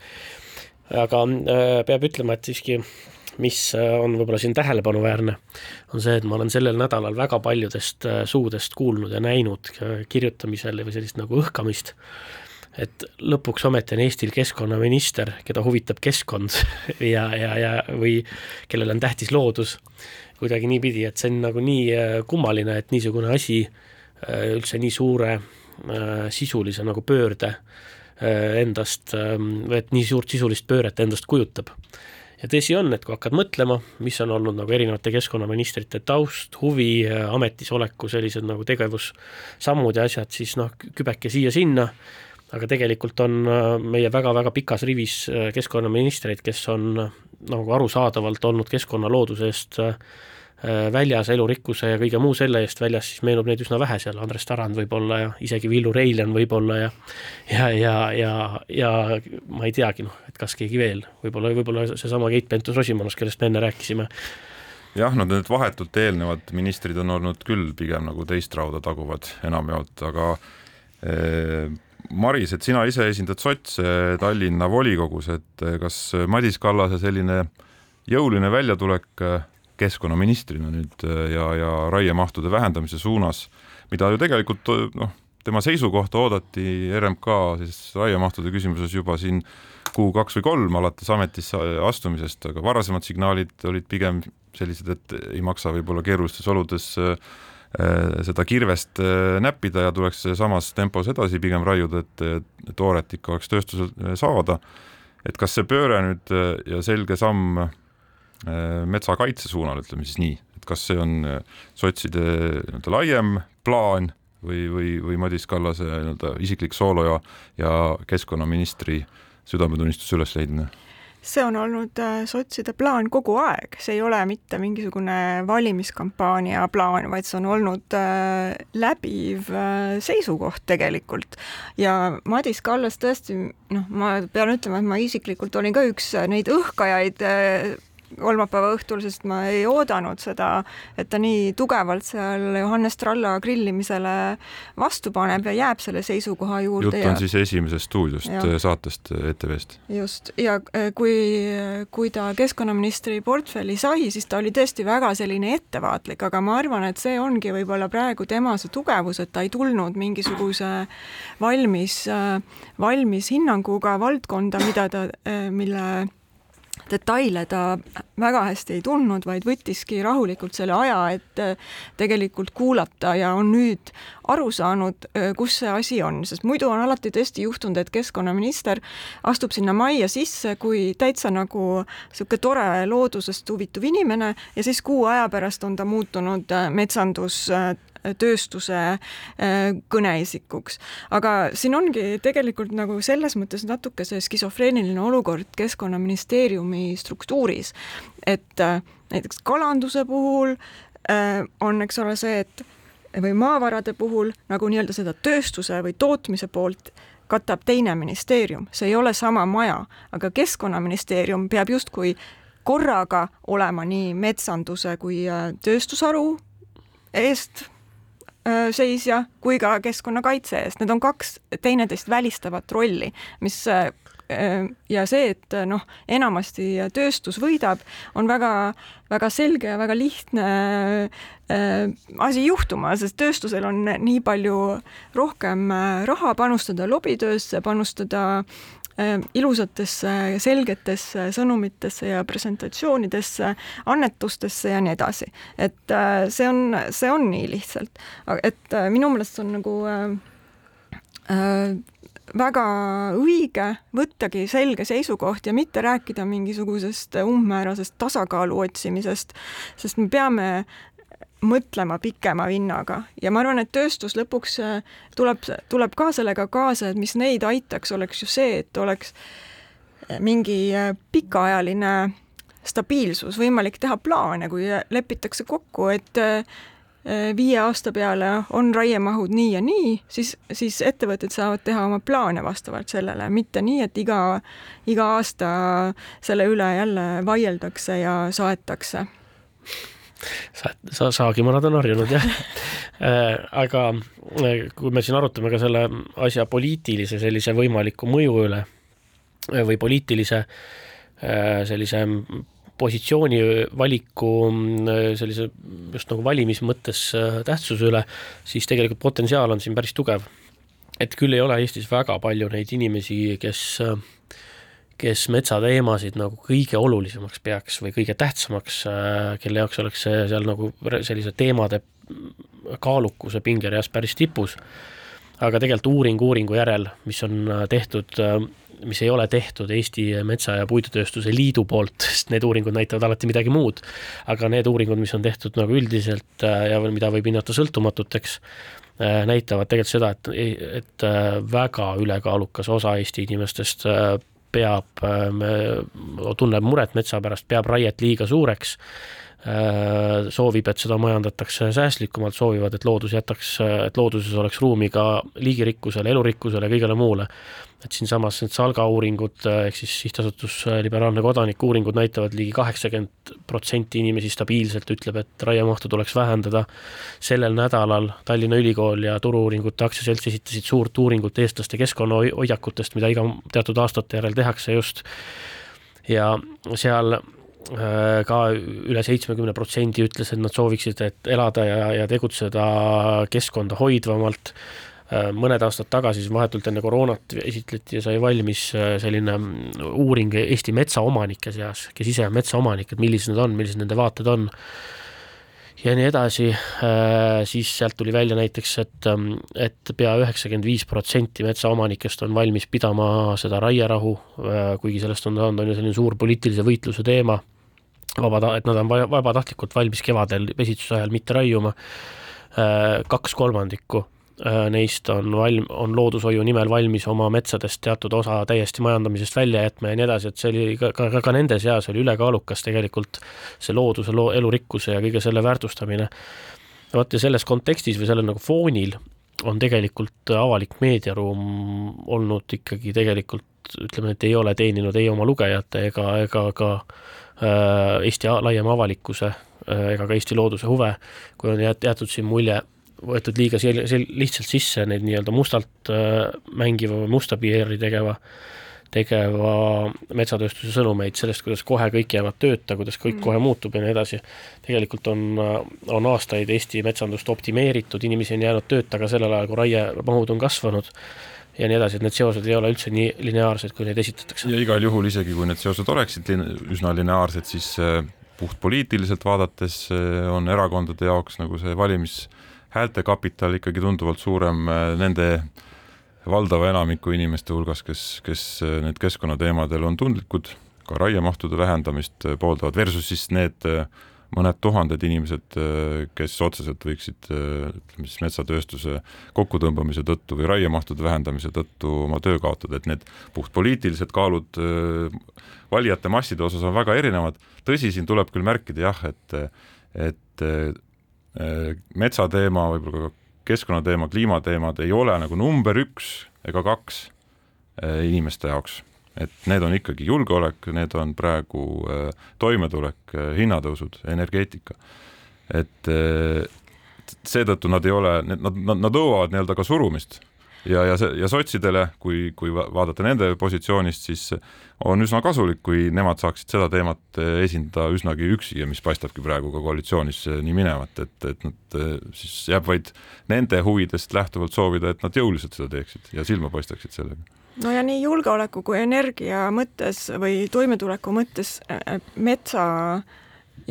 aga äh, peab ütlema, et siiski mis äh, on võib-olla siin tähelepanuväärne, on see, et ma olen sellel nädalal väga paljudest äh, suudest kuulnud ja näinud kirjutamisel või sellist nagu õhkamist äh, et lõpuks ometi on Eestil keskkonnaminister, keda huvitab keskkond ja, ja, ja või kellel on tähtis loodus, kuidagi niipidi, et see on nagu nii äh, kummaline, et niisugune asi äh, üldse nii suure äh, sisulise nagu pöörde endast, ähm, et nii suurt sisulist pööret endast kujutab. ja tõsi on, et kui hakkad mõtlema, mis on olnud nagu erinevate keskkonnaministrite taust, huvi, ametisoleku sellised nagu tegevussammud ja asjad, siis noh, kübeke siia-sinna aga tegelikult on äh, meie väga-väga pikas rivis äh, keskkonnaministreid, kes on äh, nagu arusaadavalt olnud keskkonna looduse eest väljas, elurikkuse ja kõige muu selle eest väljas, siis meenub neid üsna vähe seal, Andres Tarand võib-olla ja isegi Villu Reiljan võib-olla ja ja, ja, ja, ja ma ei teagi, noh, et kas keegi veel, võib-olla, võib-olla seesama Keit Pentus-Rosimannus, kellest me enne rääkisime. Jah, no need vahetult eelnevad ministrid on olnud küll pigem nagu teist rauda taguvad enamjaolt, aga Maris, et sina ise esindad sotse Tallinna volikogus, et eh, kas Madis Kallase selline jõuline väljatulek eh, keskkonnaministrina nüüd eh, ja, ja raiemahtude vähendamise suunas, mida ju tegelikult noh, tema seisukohta oodati RMK siis raiemahtude küsimuses juba siin kuu-kaks või kolm alates ametisse astumisest, aga varasemad signaalid olid pigem sellised, et ei maksa võib-olla keerulistes oludes Äh, seda kirvest äh, näppida ja tuleks samas tempos edasi pigem raiuda, et, et tooret ikka oleks tööstusel äh, saada. et kas see pööre nüüd ja selge samm metsakaitse suunal, ütleme siis nii, et kas see on sotside nii-öelda laiem plaan või, või, või Madis Kallase nii-öelda isiklik soolo ja, ja keskkonnaministri südametunnistuse ülesleidmine? See on olnud äh, sotside plaan kogu aeg, see ei ole mitte mingisugune valimiskampaania plaan, vaid see on olnud äh, läbiv äh, seisukoht tegelikult. ja Madis Kallas tõesti, noh, ma pean ütlema, et ma isiklikult olin ka üks neid õhkajaid kolmapäeva õhtul, sest ma ei oodanud seda, et ta nii tugevalt seal Johannes Tralla grillimisele vastu paneb ja jääb selle seisukoha juurde. jutt on ja... siis esimesest stuudiost, saatest ETV-st. just, ja äh, kui, kui ta keskkonnaministri portfelli sai, siis ta oli tõesti väga selline ettevaatlik, aga ma arvan, et see ongi võib-olla praegu tema see tugevus, et ta ei tulnud mingisuguse valmis, äh, valmis hinnanguga valdkonda, mida ta, äh, mille detaile ta väga hästi ei tundnud, vaid võttiski rahulikult selle aja, et äh, tegelikult kuulata ja on nüüd aru saanud, äh, kus see asi on, sest muidu on alati tõesti juhtunud, et keskkonnaminister astub sinna majja sisse kui täitsa nagu niisugune tore loodusest huvituv inimene ja siis kuu aja pärast on ta muutunud äh, metsandus tööstuse kõneisikuks. aga siin ongi tegelikult nagu selles mõttes natuke see skisofreeniline olukord Keskkonnaministeeriumi struktuuris, et näiteks kalanduse puhul on, eks ole, see, et või maavarade puhul nagu nii-öelda seda tööstuse või tootmise poolt katab teine ministeerium, see ei ole sama maja, aga Keskkonnaministeerium peab justkui korraga olema nii metsanduse kui äh, tööstusharu eest äh, seisja kui ka keskkonnakaitse eest, need on kaks teineteist välistavat rolli, mis äh, ja see, et noh, enamasti tööstus võidab, on väga, väga selge ja väga lihtne äh, asi juhtuma, sest tööstusel on nii palju rohkem äh, raha panustada lobitöösse, panustada äh, ilusatesse selgetesse sõnumitesse ja presentatsioonidesse, annetustesse ja nii edasi. et äh, see on, see on nii lihtsalt, et äh, minu meelest on nagu äh, äh väga õige võttagi selge seisukoht ja mitte rääkida mingisugusest umbmäärasest tasakaalu otsimisest, sest me peame mõtlema pikema vinnaga. Ja ma arvan, et tööstus lõpuks äh, tuleb, tuleb ka sellega kaasa, et mis neid aitaks, oleks ju see, et oleks mingi äh, pikaajaline stabiilsus, võimalik teha plaane, kui lepitakse kokku, et äh, Äh, viie aasta peale on raiemahud nii ja nii, siis, siis ettevõtted saavad teha oma plaane vastavalt sellele, mitte nii, et iga, iga aasta selle üle jälle vaieldakse ja saetakse sa, sa, saagimõnad on harjunud jah äh, aga äh, kui me siin arutame ka selle asja poliitilise sellise võimaliku mõju üle või poliitilise sellise positsiooni valiku sellise just nagu valimise mõttes äh, tähtsuse üle, siis tegelikult potentsiaal on siin päris tugev. et küll ei ole Eestis väga palju neid inimesi, kes, äh, kes metsateemasid nagu kõige olulisemaks peaks või kõige tähtsamaks, äh, kelle jaoks oleks see seal nagu sellise teemade kaalukuse pingereas päris tipus. aga tegelikult uuring uuringu järel, mis on tehtud mis ei ole tehtud Eesti Metsa- ja Puidutööstuse Liidu poolt, sest need uuringud näitavad alati midagi muud, aga need uuringud, mis on tehtud nagu üldiselt äh, ja mida võib hinnata sõltumatuteks, äh, näitavad tegelikult seda, et, et äh, väga ülekaalukas osa Eesti inimestest peab, tunneb muret metsa pärast, peab raiet liiga suureks. Äh, soovib, et seda majandatakse säästlikumalt, soovivad, et loodus jätaks, et looduses oleks ruumi ka liigirikkusele, elurikkusele, kõigele muule. et siinsamas need Salga uuringud ehk siis sihtasutus Liberaalne Kodanik uuringud näitavad ligi kaheksakümmend protsenti inimesi stabiilselt ütleb, et raiemahtu tuleks vähendada. sellel nädalal Tallinna Ülikool ja Turu-uuringute Aktsiaselts esitasid suurt uuringut eestlaste keskkonnahoiakutest, mida iga teatud aastate järel tehakse just ja seal Äh, ka üle seitsmekümne protsendi ütles, et nad sooviksid, et elada ja, ja tegutseda keskkonda hoidvamalt. Äh, mõned aastad tagasi, siis vahetult enne koroonat esitleti ja sai valmis äh, selline mm, uuring Eesti metsaomanike seas, kes ise on metsaomanik, et millised nad on, millised nende vaated on. Ja nii edasi, siis sealt tuli välja näiteks, et, ähm, et pea üheksakümmend viis protsenti metsaomanikest on valmis pidama seda raierahu, kuigi sellest on saanud, on ju selline suur poliitilise võitluse teema vabata-, et nad on vabatahtlikult valmis kevadel pesitsuse ajal mitte raiuma, äh, kaks kolmandikku äh, neist on valm-, on loodushoiu nimel valmis oma metsadest teatud osa täiesti majandamisest välja jätma ja nii edasi, et see oli ka, ka, ka, ka nende seas oli ülekaalukas tegelikult see looduse, loo-, elurikkuse ja kõige selle väärtustamine. vot ja selles kontekstis või sellel nagu foonil on tegelikult avalik meediaruum olnud ikkagi tegelikult ütleme, et ei ole teeninud ei oma lugejate ega, ega ka Äh, Eesti laiema avalikkuse äh, ega ka Eesti looduse huve, kui on jäetud siin mulje, võetud liiga sel-, sel-, lihtsalt sisse neid nii-öelda mustalt äh, mängiva või musta PR-i tegeva, tegeva metsatööstuse sõnumeid sellest, kuidas kohe kõik jäävad tööta, kuidas kõik mm. kohe muutub ja nii edasi. tegelikult on, on aastaid Eesti metsandust optimeeritud, inimesi on jäänud tööta ka sellel ajal, kui raiemahud on kasvanud ja nii edasi, et need seosed ei ole üldse nii lineaarsed, kui neid esitatakse. ja igal juhul, isegi kui need seosed oleksid üsna lineaarsed, siis äh, puhtpoliitiliselt vaadates äh, on erakondade jaoks nagu see valimishäälte kapital ikkagi tunduvalt suurem äh, nende valdava enamiku inimeste hulgas, kes, kes need keskkonnateemadel on tundlikud, ka raiemahtude vähendamist pooldavad, versus siis need mõned tuhanded inimesed, kes otseselt võiksid ütleme siis metsatööstuse kokkutõmbamise tõttu või raiemahtude vähendamise tõttu oma töö kaotada, et need puhtpoliitilised kaalud valijate masside osas on väga erinevad. tõsi, siin tuleb küll märkida jah, et, et metsateema, võib-olla ka keskkonnateema, kliimateemad ei ole nagu number üks ega kaks inimeste jaoks et need on ikkagi julgeolek, need on praegu äh, toimetulek, äh, hinnatõusud, energeetika. et äh, seetõttu nad ei ole, nad, nad, nad nõuavad nii-öelda ka surumist ja, ja ja sotsidele, kui, kui vaadata nende positsioonist, siis on üsna kasulik, kui nemad saaksid seda teemat esindada üsnagi üksi ja mis paistabki praegu ka koalitsioonis nii minevat, et, et nad siis jääb vaid nende huvidest lähtuvalt soovida, et nad jõuliselt seda teeksid ja silma paistaksid sellega no ja nii julgeoleku kui energia mõttes või toimetuleku mõttes äh, metsa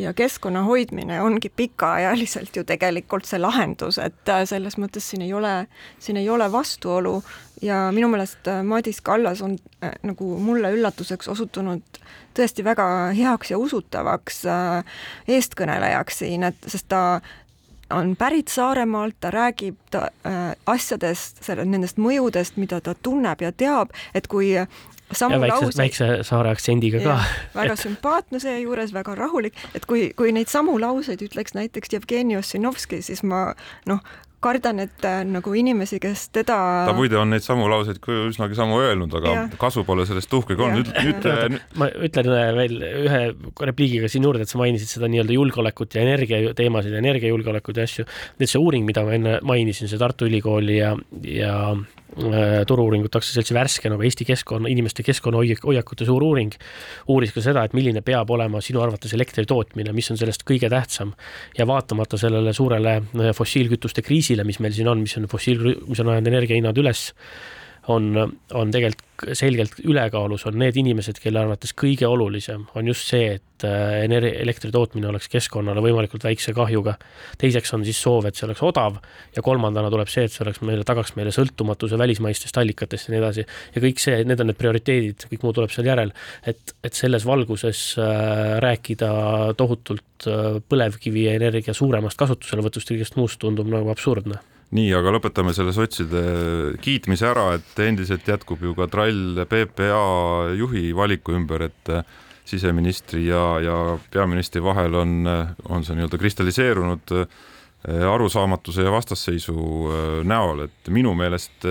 ja keskkonna hoidmine ongi pikaajaliselt ju tegelikult see lahendus, et äh, selles mõttes siin ei ole, siin ei ole vastuolu. Ja minu meelest äh, Madis Kallas on nagu mulle üllatuseks osutunud tõesti väga heaks ja usutavaks eestkõnelejaks siin, et sest ta on pärit Saaremaalt, ta räägib ta, äh, asjadest, selle, nendest mõjudest, mida ta tunneb ja teab, et kui samu ja väikse, lauseid, väikse saare aktsendiga ka. väga et... sümpaatne seejuures, väga rahulik, et kui, kui neid samu lauseid ütleks näiteks Jevgeni Ossinovski, siis ma noh, kardan, et äh, nagu inimesi, kes teda ta muide on neid samu lauseid üsnagi samu öelnud, aga ja. kasu pole sellest uhkegi olnud. nüüd, nüüd ma ütlen veel ühe repliigiga siin juurde, et sa mainisid seda nii-öelda julgeolekut ja energiateemasid, energiajulgeolekut ja asju. nüüd see uuring, mida ma enne mainisin, see Tartu Ülikooli ja, ja Äh, Turu-uuringute aktsiaseltsi värske nagu Eesti keskkonna, inimeste keskkonnahoiakute suur uuring uuris ka seda, et milline peab olema sinu arvates elektri tootmine, mis on sellest kõige tähtsam. ja vaatamata sellele suurele äh, fossiilkütuste kriisile, mis meil siin on, mis on fossiil, mis on ajanud energiahinnad üles on, on tegelikult selgelt ülekaalus on need inimesed, kelle arvates kõige olulisem on just see, et äh, energia, elektri tootmine oleks keskkonnale võimalikult väikse kahjuga. teiseks on siis soov, et see oleks odav ja kolmandana tuleb see, et see oleks meile, tagaks meile sõltumatuse välismaistest allikatest ja nii edasi. ja kõik see, need on need prioriteedid, kõik muu tuleb seal järel. et, et selles valguses äh, rääkida tohutult äh, põlevkivienergia suuremast kasutuselevõtust ja kõigest muust tundub nagu absurdne nii, aga lõpetame selle sotside kiitmise ära, et endiselt jätkub ju ka trall PPA juhi valiku ümber, et äh, siseministri ja, ja peaministri vahel on, on see nii-öelda kristalliseerunud äh, arusaamatuse ja vastasseisu näol, et minu meelest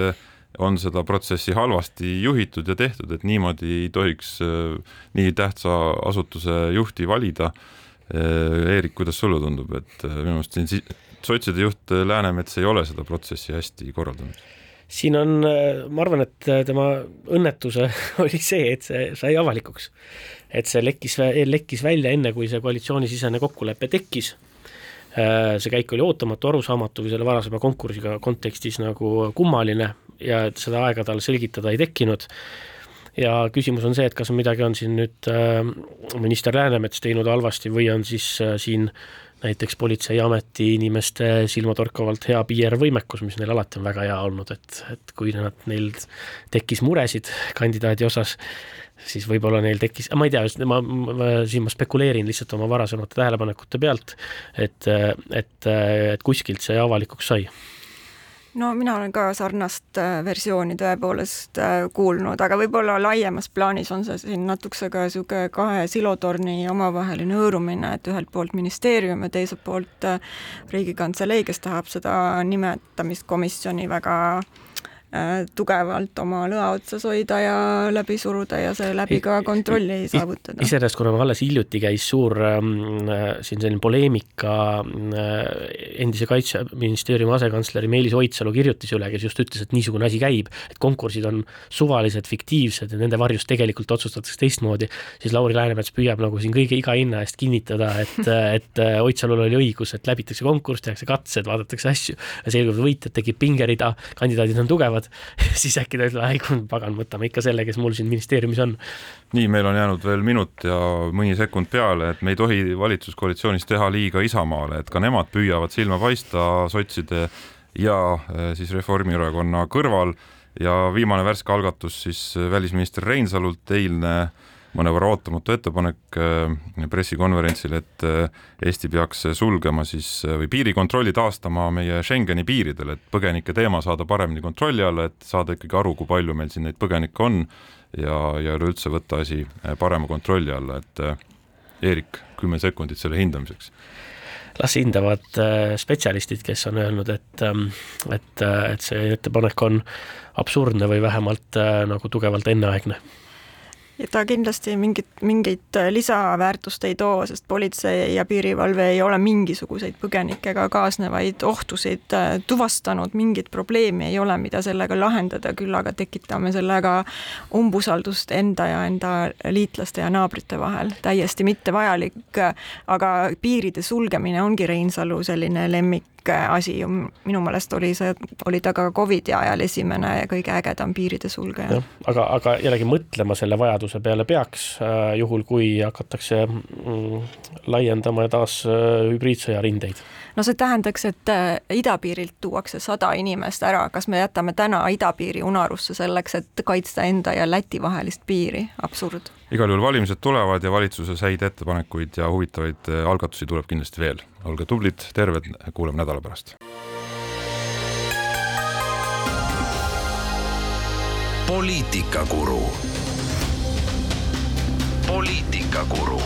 on seda protsessi halvasti juhitud ja tehtud, et niimoodi ei tohiks nii tähtsa asutuse juhti valida. Eerik, kuidas sulle tundub, et minu meelest siin sotside juht Läänemets ei ole seda protsessi hästi korraldanud? siin on, ma arvan, et tema õnnetuse oli see, et see sai avalikuks. et see lekkis, lekkis välja enne, kui see koalitsioonisisene kokkulepe tekkis. see käik oli ootamatu, arusaamatu või selle varasema konkursiga kontekstis nagu kummaline ja et seda aega tal selgitada ei tekkinud ja küsimus on see, et kas midagi on siin nüüd äh, minister Läänemets teinud halvasti või on siis äh, siin näiteks Politseiameti inimeste silmatorkavalt hea PR-võimekus, mis neil alati on väga hea olnud, et, et kui nad, neil tekkis muresid kandidaadi osas, siis võib-olla neil tekkis, ma ei tea, ma, ma, siin ma spekuleerin lihtsalt oma varasemate tähelepanekute pealt, et, et, et kuskilt see avalikuks sai no mina olen ka sarnast äh, versiooni tõepoolest äh, kuulnud, aga võib-olla laiemas plaanis on see siin natukese ka niisugune kahe silotorni omavaheline hõõrumine, et ühelt poolt ministeerium ja teiselt poolt äh, Riigikantselei, kes tahab seda nimetamiskomisjoni väga tugevalt oma lõa otsas hoida ja läbi suruda ja seeläbi ka kontrolli saavutada. iseenesest, kuna alles hiljuti käis suur ähm, äh, siin selline poleemika äh, endise kaitseministeeriumi asekantsleri Meelis Oidsalu kirjutise üle, kes just ütles, et niisugune asi käib, et konkursid on suvalised, fiktiivsed ja nende varjus tegelikult otsustatakse teistmoodi, siis Lauri Läänemets püüab nagu siin kõige iga hinna eest kinnitada, et, et Oidsalul oli õigus, et läbitakse konkurss, tehakse katsed, vaadatakse asju ja selgub, et võitjad tekib pingerida, kandidaadid on tugevad, tulevad, siis äkki ta ütleb, ai pagan, võtame ikka selle, kes mul siin ministeeriumis on. nii, meil on jäänud veel minut ja mõni sekund peale, et me ei tohi valitsuskoalitsioonis teha liiga Isamaale, et ka nemad püüavad silma paista sotside ja eh, siis Reformierakonna kõrval ja viimane värske algatus siis välisminister Reinsalult eilne mõnevõrra ootamatu ettepanek pressikonverentsil, et Eesti peaks sulgema siis või piirikontrolli taastama meie Schengeni piiridel, et põgenike teema saada paremini kontrolli alla, et saada ikkagi aru, kui palju meil siin neid põgenikke on ja, ja üleüldse võtta asi parema kontrolli alla, et Eerik, kümme sekundit selle hindamiseks. Las hindavad äh, spetsialistid, kes on öelnud, et, ähm, et, äh, et see ettepanek on absurdne või vähemalt äh, nagu tugevalt enneaegne ja ta kindlasti mingit, mingit lisaväärtust ei too, sest politsei ja piirivalve ei ole mingisuguseid põgenikega kaasnevaid ohtusid tuvastanud, mingit probleemi ei ole, mida sellega lahendada, küll aga tekitame sellega umbusaldust enda ja enda liitlaste ja naabrite vahel, täiesti mittevajalik, aga piiride sulgemine ongi Reinsalu selline lemmik asi ju minu meelest oli see, oli ta ka Covidi ajal esimene ja kõige ägedam piiride sulgeja. aga, aga jällegi mõtlema selle vajaduse peale peaks äh,, juhul kui hakatakse mm, laiendama taas äh, hübriidsõja rindeid no see tähendaks, et äh, idapiirilt tuuakse sada inimest ära, kas me jätame täna idapiiri unarusse selleks, et kaitsta enda ja Läti vahelist piiri, absurd. igal juhul valimised tulevad ja valitsuses häid ettepanekuid ja huvitavaid äh, algatusi tuleb kindlasti veel. olge tublid, terved, kuuleme nädala pärast. poliitikakuru poliitikakuru